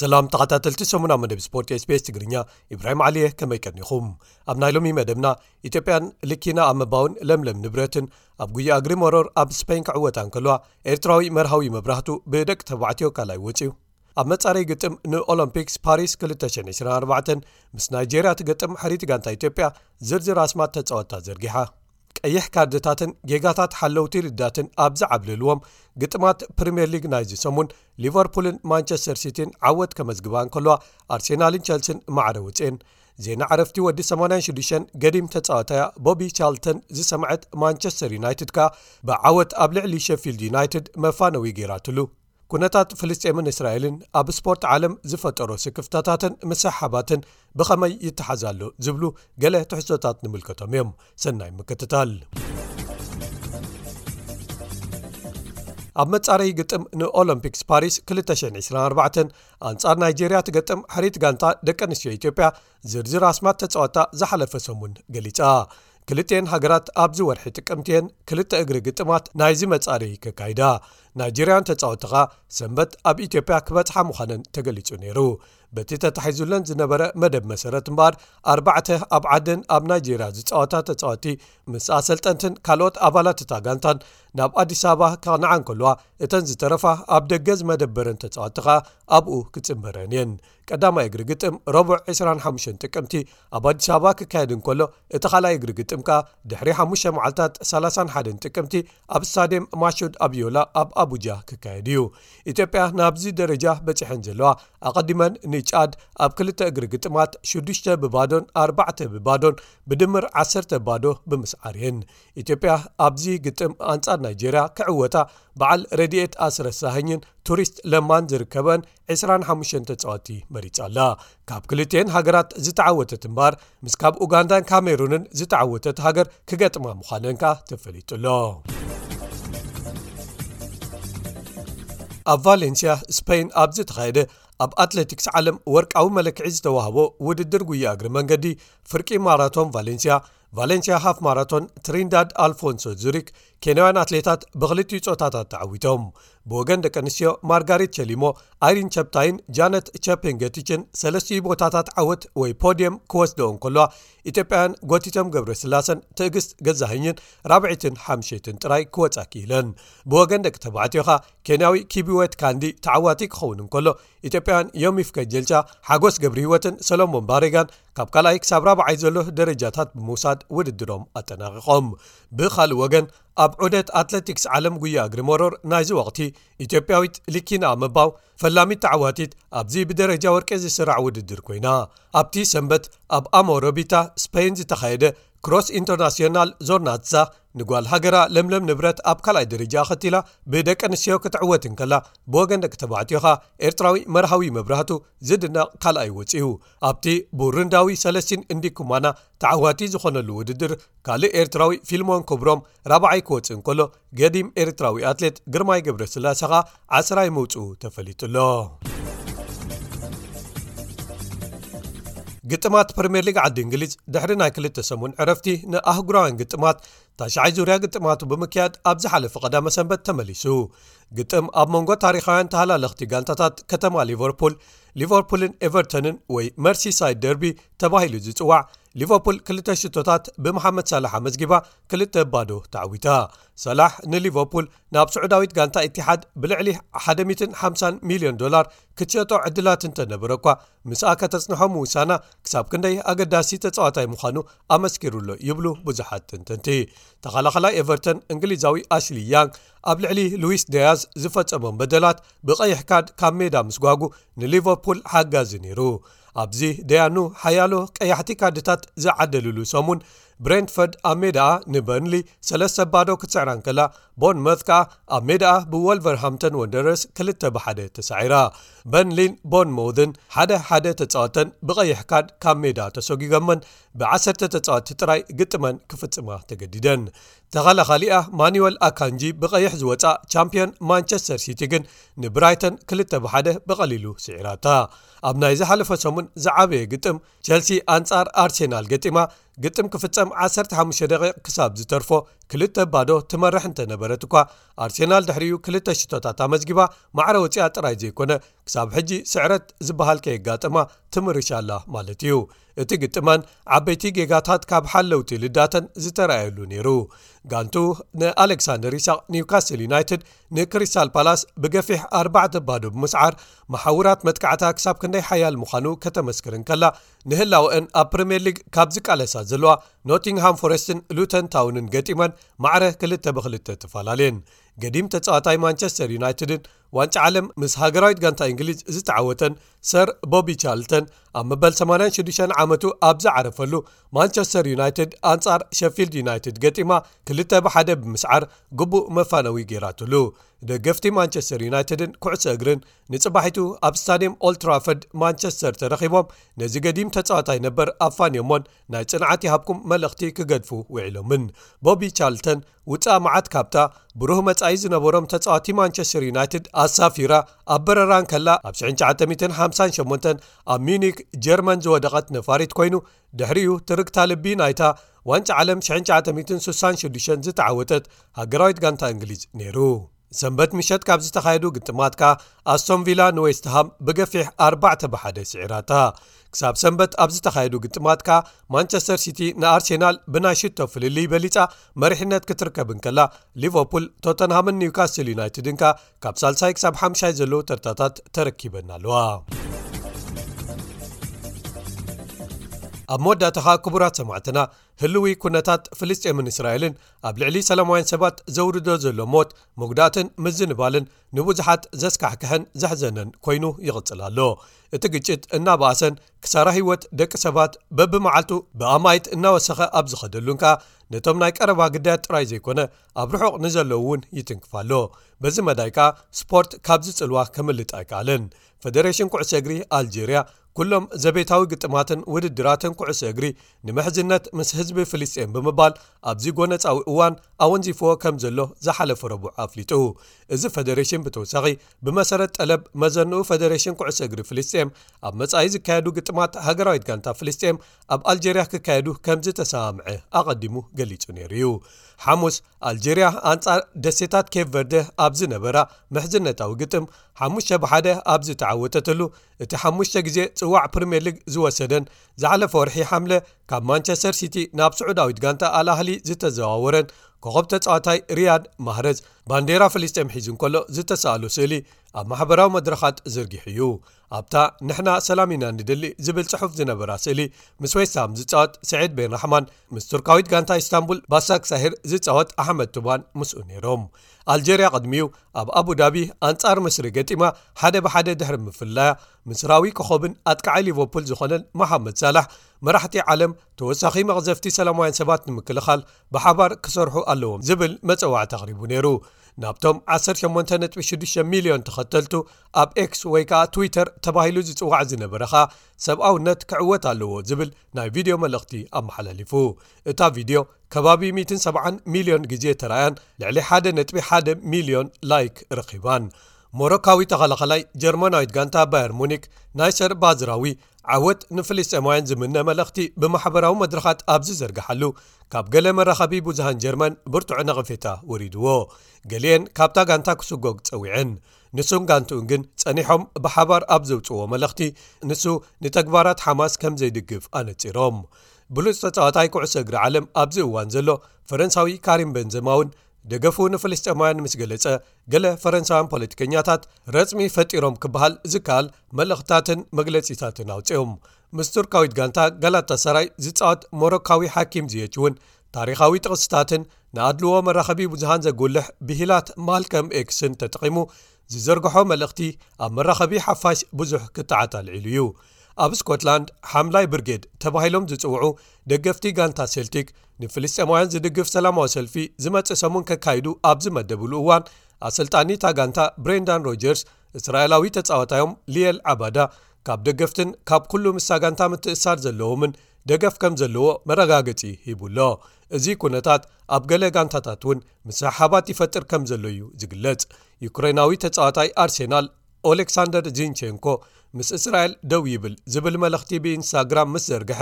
ሰላም ተኸታተልቲ ሰሙና መደብ ስፖርት ስቤስ ትግርኛ ኢብራሂም ዓሊየ ከመይ ቀኒኹም ኣብ ናይ ሎሚ መደብና ኢትዮጵያን ልኪና ኣመባውን ለምለም ንብረትን ኣብ ጉያ ኣግሪ መሮር ኣብ ስፐይን ክዕወታ እንከልዋ ኤርትራዊ መርሃዊ መብራህቱ ብደቂ ተባዕትዮ ካልይ ወፅዩ ኣብ መፃረይ ግጥም ንኦሎምፒክስ ፓሪስ 224 ምስ ናይጀርያ ትገጥም ሕሪት ጋንታ ኢትዮጵያ ዝርዝር ኣስማት ተፃወታ ዘርጊሓ ቀይሕ ካርድታትን ጌጋታት ሓለውቲ ርዳትን ኣብ ዝዓብልልዎም ግጥማት ፕሪምየር ሊግ ናይ ዝሰሙን ሊቨርፑልን ማንቸስተር ሲቲን ዓወት ከመዝግባ እንከልዋ ኣርሴናልን ቸልሲን ማዕረ ውፅኤን ዜና ዕረፍቲ ወዲ 86 ገዲም ተጻዋታያ ቦቢ ቻልተን ዝሰምዐት ማንቸስተር ዩናይትድ ከኣ ብዓወት ኣብ ልዕሊ ሸፊልድ ዩናይትድ መፋነዊ ገይራትሉ ኩነታት ፍልስጥኤምን እስራኤልን ኣብ ስፖርት ዓለም ዝፈጠሮ ስክፍታታትን ምሰሓባትን ብኸመይ ይተሓዝ ኣሎ ዝብሉ ገለ ትሕሶታት ንምልከቶም እዮም ሰናይ ምክትታል ኣብ መጻረይ ግጥም ንኦሎምፒክስ ፓሪስ 224 ኣንጻር ናይጀርያ ትገጥም ሕርይቲ ጋንታ ደቂ ኣንስትዮ ኢትዮጵያ ዝርዝር ኣስማት ተጻወታ ዝሓለፈ ሰሙን ገሊጻ። ክልትኤን ሃገራት ኣብዚ ወርሒ ጥቅምቲ እየን ክልተ እግሪ ግጥማት ናይዚ መጻርይ ከካይዳ። ናይጀርያን ተጻወቲ ከኣ ሰንበት ኣብ ኢትዮጵያ ክበጽሓ ምዃነን ተገሊጹ ነይሩ። በቲ ተታሒዙለን ዝነበረ መደብ መሰረት እምበኣር ኣርባዕተ ኣብ ዓደን ኣብ ናይጀርያ ዝጻወታ ተጻወቲ ምስ ኣሰልጠንትን ካልኦት ኣባላት እታ ጋንታን ናብ ኣዲስ ኣበባ ከቕንዓ እንከለዋ እተን ዝተረፋ ኣብ ደገ ዝመደበረን ተጻወቲ ከኣ ኣብኡ ክጽንበረን እየን ቀዳማይ እግሪ ግጥም ረቡዕ 25 ጥቅምቲ ኣብ ኣዲስ ኣበባ ክካየድ እንከሎ እቲ ካልኣይ እግሪ ግጥም ከኣ ድሕሪ ሓሙሽተ መዓልታት 31 ጥቅምቲ ኣብ ስታድየም ማሹድ ኣብዮላ ኣብ ኣቡጃ ክካየድ እዩ ኢትዮጵያ ናብዚ ደረጃ በጺሐን ዘለዋ ኣቐዲመን ንጫድ ኣብ ክልተ እግሪ ግጥማት ሽዱሽተ ብባዶን ኣርባዕተ ብባዶን ብድምር ዓሰርተ ባዶ ብምስዓር እየን ኢትዮጵያ ኣብዚ ግጥም ኣንጻር ናይጀርያ ክዕወታ በዓል ረድኤት ኣስረሳሀኝን ቱሪስት ለማን ዝርከበን 25 ተፃወቲ መሪፃ ኣላ ካብ ክልትኤን ሃገራት ዝተዓወተት እምበሃር ምስ ካብ ኡጋንዳን ካሜሩንን ዝተዓወተት ሃገር ክገጥማ ምዃነን ከኣ ተፈሊጡ ኣሎ ኣብ ቫሌንስያ ስፐይን ኣብ ዝተኻየደ ኣብ ኣትለቲክስ ዓለም ወርቃዊ መለክዒ ዝተዋህቦ ውድድር ጉያ እግሪ መንገዲ ፍርቂ ማራቶን ቫለንስያ ቫለንስያ ሃፍ ማራቶን ትሪንዳድ ኣልፎንሶ ዙሪክ ኬንያውያን ኣትሌታት ብክልትኡ ፆታታት ተዓዊቶም ብወገን ደቂ ኣንስትዮ ማርጋሪት ቸሊሞ ኣይሪን ቸፕታይን ጃነት ቸፕን ገቲችን ሰለስትኡ ቦታታት ዓወት ወይ ፖድየም ክወስደኦ እንከለዋ ኢትዮጵያውያን ጎቲቶም ገብረ ስላሰን ትእግስት ገዛህኝን ራብዒትን ሓምሸትን ጥራይ ክወፃ ክኢለን ብወገን ደቂ ተባዕትዮካ ኬንያዊ ኪቢወት ካንዲ ተዓዋቲ ክኸውን እንከሎ ኢትዮጵያውያን ዮሚፍ ከጀልቻ፣ ሓጎስ ገብሪሂወትን ሰሎሞን ባሬጋን ካብ ካልኣይ ክሳብ ራብዓይ ዘሎ ደረጃታት ብምውሳድ ውድድሮም ኣጠናቒቖም። ብኻልእ ወገን ኣብ ዑደት ኣትለቲክስ ዓለም ጉያ እግሪ መሮር ናይዚ ወቕቲ ኢትዮጵያዊት ሊኪና ኣመባው ፈላሚት ተዓዋቲት ኣብዚ ብደረጃ ወርቂ ዝስራዕ ውድድር ኰይና። ኣብቲ ሰንበት ኣብ ኣሞሮቢታ ስፐይን ዝተኻየደ ክሮስ ኢንተርናስዮናል ዞርናትዛ ንጓል ሃገራ ለምለም ንብረት ኣብ ካልኣይ ደረጃ ኣኸቲላ ብደቂ ኣንስትዮ ክትዕወት እንከላ ብወገን ደቂ ተባዕትዮ ከኣ ኤርትራዊ መርሃዊ መብራህቱ ዝድነቕ ካልኣይ ወጺኡ ኣብቲ ቡርንዳዊ ሰለስቲን እንዲኩማና ተዓዋቲ ዝኾነሉ ውድድር ካልእ ኤርትራዊ ፊልሞን ኩብሮም ራብዓይ ክወጽእ እንከሎ ገዲም ኤርትራዊ ኣትሌት ግርማይ ገብረስላሰ ከኣ ዓፅራይ ምውፅኡ ተፈሊጡሎ ግጥማት ፕሪምየር ሊግ ዓዲ እንግሊዝ ድሕሪ ናይ ክልተ ሰሙን ዕረፍቲ ንኣህጉራውያን ግጥማት ታሽዓይ ዙርያ ግጥማቱ ብምክያድ ኣብ ዝሓለፈ ቀዳመ ሰንበት ተመሊሱ ግጥም ኣብ መንጎ ታሪኻውያን ተሃላለኽቲ ጋንታታት ከተማ ሊቨርፑል ሊቨርፑልን ኤቨርቶንን ወይ መርሲሳይድ ደርቢ ተባሂሉ ዝጽዋዕ ሊቨርፑል ክልተ ሽቶታት ብመሓመድ ሳላሕ ኣመዝጊባ ክልተ ባዶ ተዓዊታ ሳላሕ ንሊቨርፑል ናብ ስዑዳዊት ጋንታ ኢትሓድ ብልዕሊ 150 ሚልዮን ዶላር ክትሸጦ ዕድላት እንተነበረ እኳ ምስኣ ከተጽንሖ ምውሳና ክሳብ ክንደይ ኣገዳሲ ተጻዋታይ ምዃኑ ኣመስኪሩሎ ይብሉ ብዙሓት ተንተንቲ ተኸላኸላይ ኤቨርተን እንግሊዛዊ ኣሽሊ ያንግ ኣብ ልዕሊ ሉዊስ ደያዝ ዝፈጸሞም በደላት ብቐይሕ ካርድ ካብ ሜዳ ምስጓጉ ንሊቨርፑል ሓጋዚ ነይሩ ኣብዚ ደያኑ ሓያሎ ቀያሕቲ ካርድታት ዝዓደልሉ ሰሙን ብሬንትፈርድ ኣብ ሜዳኣ ንበርንሊ ሰለስተ ባዶ ክትስዕራን ከላ ቦን መት ከኣ ኣብ ሜዳኣ ብወልቨርሃምቶን ወንደረርስ ክልተ ብሓደ ተሳዒራ በርንሊን ቦን ሞውዝን ሓደ ሓደ ተጻወተን ብቐይሕ ካርድ ካብ ሜዳ ተሰጒጎመን ብ1ሰተ ተጻወቲ ጥራይ ግጥመን ክፍጽማ ተገዲደን ተኸላኻሊኣ ማኒወል ኣካንጂ ብቐይሕ ዝወጻእ ቻምፕዮን ማንቸስተር ሲቲ ግን ንብራይተን ክልተ ብሓደ ብቐሊሉ ስዒራታ ኣብ ናይ ዝሓለፈ ሰሙን ዝዓበየ ግጥም ቸልሲ ኣንጻር ኣርሴናል ገጢማ ግጥም ክፍጸም 15 ደቒቕ ክሳብ ዝተርፎ ክልተ ባዶ ትመርሕ እንተነበረት እኳ ኣርሴናል ድሕሪኡ ክልተ ሽቶታት ኣመዝጊባ ማዕረ ወጺኣ ጥራይ ዘይኮነ ክሳብ ሕጂ ስዕረት ዝበሃል ከየጋጠማ ትምርሽ ኣላ ማለት እዩ። እቲ ግጥማን ዓበይቲ ጌጋታት ካብ ሓለውቲ ልዳተን ዝተረኣየሉ ነይሩ ጋንቱ ንኣሌክሳንደር ይሳቅ ኒውካስትል ዩናይትድ ንክሪስታል ፓላስ ብገፊሕ ኣርባዕተ ባዶ ብምስዓር መሓውራት መጥቃዕታ ክሳብ ክንደይ ሓያል ምዃኑ ከተመስክርን ከላ ንህላወአን ኣብ ፕሪምየር ሊግ ካብ ዝቃለሳ ዘለዋ ኖቲንግሃም ፎረስትን ሉተን ታውንን ገጢመን ማዕረ ክልተ ብክልተ ትፈላለየን ገዲም ተፃዋታይ ማንቸስተር ዩናይትድን ዋንጫ ዓለም ምስ ሃገራዊት ጋንታ እንግሊዝ ዝተዓወተን ሰር ቦቢ ቻርልተን ኣብ መበል 86 ዓመቱ ኣብ ዝዓረፈሉ ማንቸስተር ዩናይትድ ኣንጻር ሸፊልድ ዩናይትድ ገጢማ ክልተ ብሓደ ብምስዓር ግቡእ መፋነዊ ገይራትሉ ደገፍቲ ማንቸስተር ዩናይትድን ኩዕሶ እግርን ንጽባሒቱ ኣብ ስታድየም ኦልትራፈርድ ማንቸስተር ተረኺቦም ነዚ ገዲም ተጻዋታይ ነበር ኣፋንዮሞን ናይ ጽንዓት ይሃብኩም መልእኽቲ ክገድፉ ውዒሎምን ቦቢ ቻርልተን ውጻእ መዓት ካብታ ብሩህ መጻኢ ዝነበሮም ተጻዋቲ ማንቸስተር ዩናይትድ ኣሳፊራ ኣብ በረራ እንከላ ኣብ 1958 ኣብ ሚዩኒክ ጀርመን ዝወደቐት ነፋሪት ኮይኑ ድሕሪኡ ትርግታ ልቢ ናይታ ዋንጫ ዓለም 1966 ዝተዓወተት ሃገራዊት ጋንታ እንግሊዝ ነይሩ። ሰንበት ምሸት ካብ ዝተኻየዱ ግጥማት ከኣ ኣስቶን ቪላ ንወስትሃም ብገፊሕ 4 ብ1 ስዒራታ ክሳብ ሰንበት ኣብ ዝተኻየዱ ግጥማት ከኣ ማንቸስተር ሲቲ ንኣርሴናል ብናይ ሽቶ ፍልልይ በሊፃ መሪሕነት ክትርከብ እንከላ ሊቨርፑል ቶተንሃምን ኒውካስትል ዩናይትድን ከኣ ካብ ሳልሳይ ክሳብ ሓምሻይ ዘለዉ ተርታታት ተረኪበና ኣለዋ ኣብ መወዳእታኻ ክቡራት ሰማዕትና ህልዊ ኩነታት ፍልስጤምን እስራኤልን ኣብ ልዕሊ ሰላማውያን ሰባት ዘውርዶ ዘሎ ሞት መጉዳእትን ምዝንባልን ንብዙሓት ዘስካሕክሐን ዘሕዘነን ኮይኑ ይቕጽል ኣሎ እቲ ግጭት እናበኣሰን ክሳራ ህይወት ደቂ ሰባት በብመዓልቱ ብኣማይት እናወሰኸ ኣብ ዝኸደሉን ከኣ ነቶም ናይ ቀረባ ግዳያት ጥራይ ዘይኮነ ኣብ ርሑቕ ንዘለዉ እውን ይትንክፋ ኣሎ በዚ መዳይ ከኣ ስፖርት ካብዚ ጽልዋ ከምልጥ ኣይከኣለን ፈደሬሽን ኩዕሶ እግሪ ኣልጀርያ ኩሎም ዘቤታዊ ግጥማትን ውድድራትን ኩዕሶ እግሪ ንምሕዝነት ምስ ህዝቢ ፍልስጥኤን ብምባል ኣብዚ ጎነፃዊ እዋን ኣወንዚፍዎ ከም ዘሎ ዝሓለፉ ረቡዕ ኣፍሊጡ እዚ ፈደሬሽን ብተወሳኺ ብመሰረት ጠለብ መዘንኡ ፈደሬሽን ኩዕሶ እግሪ ፍልስጥኤም ኣብ መፃኢ ዝካየዱ ግጥማት ሃገራዊት ጋንታ ፍልስጥኤም ኣብ ኣልጀርያ ክካየዱ ከምዝ ተሰማምዐ ኣቐዲሙ ገሊጹ ነይሩ እዩ ሓሙስ ኣልጀርያ ኣንፃር ደሴታት ኬፕ ቨርደ ኣብ ዝነበራ ምሕዝነታዊ ግጥም ሓሙሽተ ብሓደ ኣብ ዝተዓወተተሉ እቲ ሓሙሽተ ግዜ ጽዋዕ ፕሪምየር ሊግ ዝወሰደን ዝሓለፈ ወርሒ ሓምለ ካብ ማንቸስተር ሲቲ ናብ ስዑዳዊት ጋንታ ኣልኣህሊ ዝተዘዋወረን ኮኸብ ተጻዋታይ ርያድ ማህረዝ ባንዴራ ፍልስጥም ሒዙ እንከሎ ዝተሰኣሎ ስእሊ ኣብ ማሕበራዊ መድረኻት ዝርጊሑ እዩ ኣብታ ንሕና ሰላም ኢና ንድሊ ዝብል ጽሑፍ ዝነበራ ስእሊ ምስ ወይሳም ዝጻወት ስዒድ ቤን ራሕማን ምስ ቱርካዊት ጋንታ ኢስታንቡል ባሳክሳሂር ዝጻወት ኣሕመድ ቱባን ምስኡ ነይሮም ኣልጀርያ ቅድሚኡ ኣብ ኣቡዳቢ ኣንጻር ምስሪ ገጢማ ሓደ ብሓደ ድሕሪ ምፍላያ ምስራዊ ኮኸብን ኣጥቃዐ ሊቨርፑል ዝኾነን መሓመድ ሳላሕ መራሕቲ ዓለም ተወሳኺ መቕዘፍቲ ሰላማውያን ሰባት ንምክልኻል ብሓባር ክሰርሑ ኣለዎም ዝብል መፀዋዕቲ ኣቕሪቡ ነይሩ ናብቶም 18.6 ሚልዮን ተኸተልቱ ኣብ ኤክስ ወይ ከዓ ትዊተር ተባሂሉ ዝፅዋዕ ዝነበረኻ ሰብኣውነት ክዕወት ኣለዎ ዝብል ናይ ቪድዮ መልእኽቲ ኣመሓላሊፉ እታ ቪድዮ ከባቢ 170 ሚልዮን ግዜ ተራእያን ልዕሊ 1.1 ሚልዮን ላይክ ረኺባን ሞሮካዊ ተኸላኸላይ ጀርመናዊት ጋንታ ባየር ሙኒክ ናይሰር ባዝራዊ ዓወት ንፍልስጤማውያን ዝምነ መልእኽቲ ብማሕበራዊ መድረኻት ኣብ ዝዘርግሓሉ ካብ ገለ መራኸቢ ብዙሃን ጀርመን ብርቱዕ ነቕፌታ ወሪድዎ ገሊኤን ካብታ ጋንታ ክስጎግ ጸዊዐን ንሱን ጋንትኡን ግን ጸኒሖም ብሓባር ኣብ ዘውጽዎ መልእኽቲ ንሱ ንተግባራት ሓማስ ከም ዘይድግፍ ኣነጺሮም ብሉጽ ተጻዋታይ ኩዕሶ እግሪ ዓለም ኣብዚ እዋን ዘሎ ፈረንሳዊ ካሪም በንዘማ እውን ደገፉ ንፍልስጤማውያን ምስ ገለጸ ገለ ፈረንሳውያን ፖለቲከኛታት ረጽሚ ፈጢሮም ክበሃል ዝከኣል መልእኽትታትን መግለጺታትን ኣውጽኦም ምስ ቱርካዊት ጋንታ ጋላታ ሰራይ ዝጻወት ሞሮካዊ ሓኪም ዝየች እውን ታሪኻዊ ጥቕስታትን ንኣድልዎ መራኸቢ ብዙሃን ዘጉልሕ ብሂላት ማልከም ኤክስን ተጠቒሙ ዝዘርግሖ መልእኽቲ ኣብ መራኸቢ ሓፋሽ ብዙሕ ክትዓት ኣልዒሉ እዩ። ኣብ ስኮትላንድ ሓምላይ ብርጌድ ተባሂሎም ዝጽውዑ ደገፍቲ ጋንታ ሴልቲክ ንፍልስጤማውያን ዝድግፍ ሰላማዊ ሰልፊ ዝመጽእ ሰሙን ከካይዱ ኣብ ዝመደብሉ እዋን ኣሰልጣኒ እታ ጋንታ ብሬንዳን ሮጀርስ እስራኤላዊ ተጻወታዮም ልየል ዓባዳ ካብ ደገፍትን ካብ ኩሉ ምስሳ ጋንታ ምትእሳር ዘለዎምን ደገፍ ከም ዘለዎ መረጋገጺ ሂቡ ኣሎ እዚ ኩነታት ኣብ ገለ ጋንታታት እውን ምስሕሓባት ይፈጥር ከም ዘሎ እዩ ዝግለጽ ዩክሬናዊ ተጻዋታይ ኣርሴናል ኦሌክሳንደር ዚንቸንኮ ምስ እስራኤል ደው ይብል ዝብል መልኽቲ ብኢንስታግራም ምስ ዘርግሐ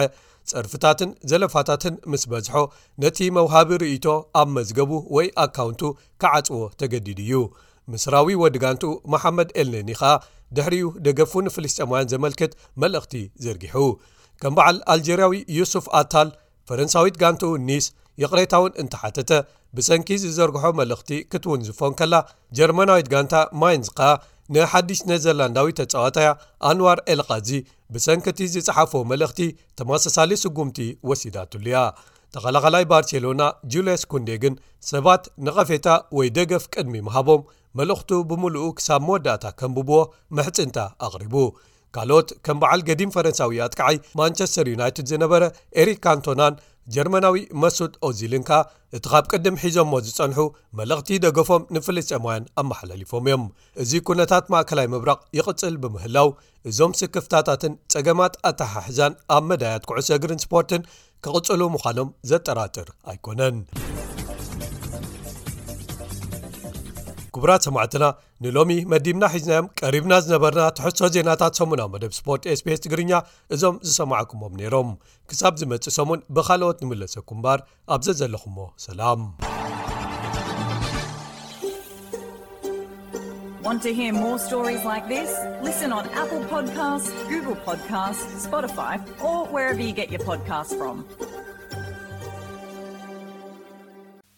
ጸርፍታትን ዘለፋታትን ምስ በዝሖ ነቲ መውሃቢ ርእይቶ ኣብ መዝገቡ ወይ ኣካውንቱ ክዓጽዎ ተገዲዱ እዩ ምስራዊ ወድጋንቱ መሓመድ ኤልነኒ ኸኣ ድሕሪኡ ደገፉ ንፍልስጠማውያን ዘመልክት መልእኽቲ ዘርጊሑ ከም በዓል ኣልጀርያዊ ዩሱፍ ኣታል ፈረንሳዊት ጋንትኡ ኒስ ይቕሬታውን እንተሓተተ ብሰንኪ ዝዘርግሖ መልእኽቲ ክትውን ዝፎን ከላ ጀርመናዊት ጋንታ ማይንስ ከኣ ንሓድሽ ነዘርላንዳዊ ተጻዋታያ ኣንዋር ኤልቓዚ ብሰንኪ እቲ ዝጸሓፎ መልእኽቲ ተማሳሳሊ ስጉምቲ ወሲዳትሉ እያ ተኸላኸላይ ባርሴሎና ጁልስ ኩንዴ ግን ሰባት ንቐፌታ ወይ ደገፍ ቅድሚ ምሃቦም መልእኽቱ ብምሉኡ ክሳብ መወዳእታ ከንብብዎ ምሕጽንታ ኣቕሪቡ ካልኦት ከም በዓል ገዲም ፈረንሳዊ ኣጥቃዓይ ማንቸስተር ዩናይትድ ዝነበረ ኤሪክ ካንቶናን ጀርመናዊ መሱድ ኦዚልን ከኣ እቲ ኻብ ቅድም ሒዞሞ ዝጸንሑ መልእኽቲ ደገፎም ንፍልስጤማውያን ኣመሓላሊፎም እዮም እዚ ኩነታት ማእከላይ ምብራቕ ይቕጽል ብምህላው እዞም ስክፍታታትን ጸገማት ኣተሓሕዛን ኣብ መዳያት ኩዕሶ እግርን ስፖርትን ክቕጽሉ ምዃኖም ዘጠራጥር ኣይኮነን ክቡራት ሰማዕትና ንሎሚ መዲብና ሒዝናዮም ቀሪብና ዝነበርና ትሕሶ ዜናታት ሰሙናዊ መደብ ስፖርት ስቤስ ትግርኛ እዞም ዝሰማዕኩሞም ነይሮም ክሳብ ዝመፅእ ሰሙን ብካልኦት ንምለሰኩም እምባር ኣብ ዘዘለኹሞ ሰላም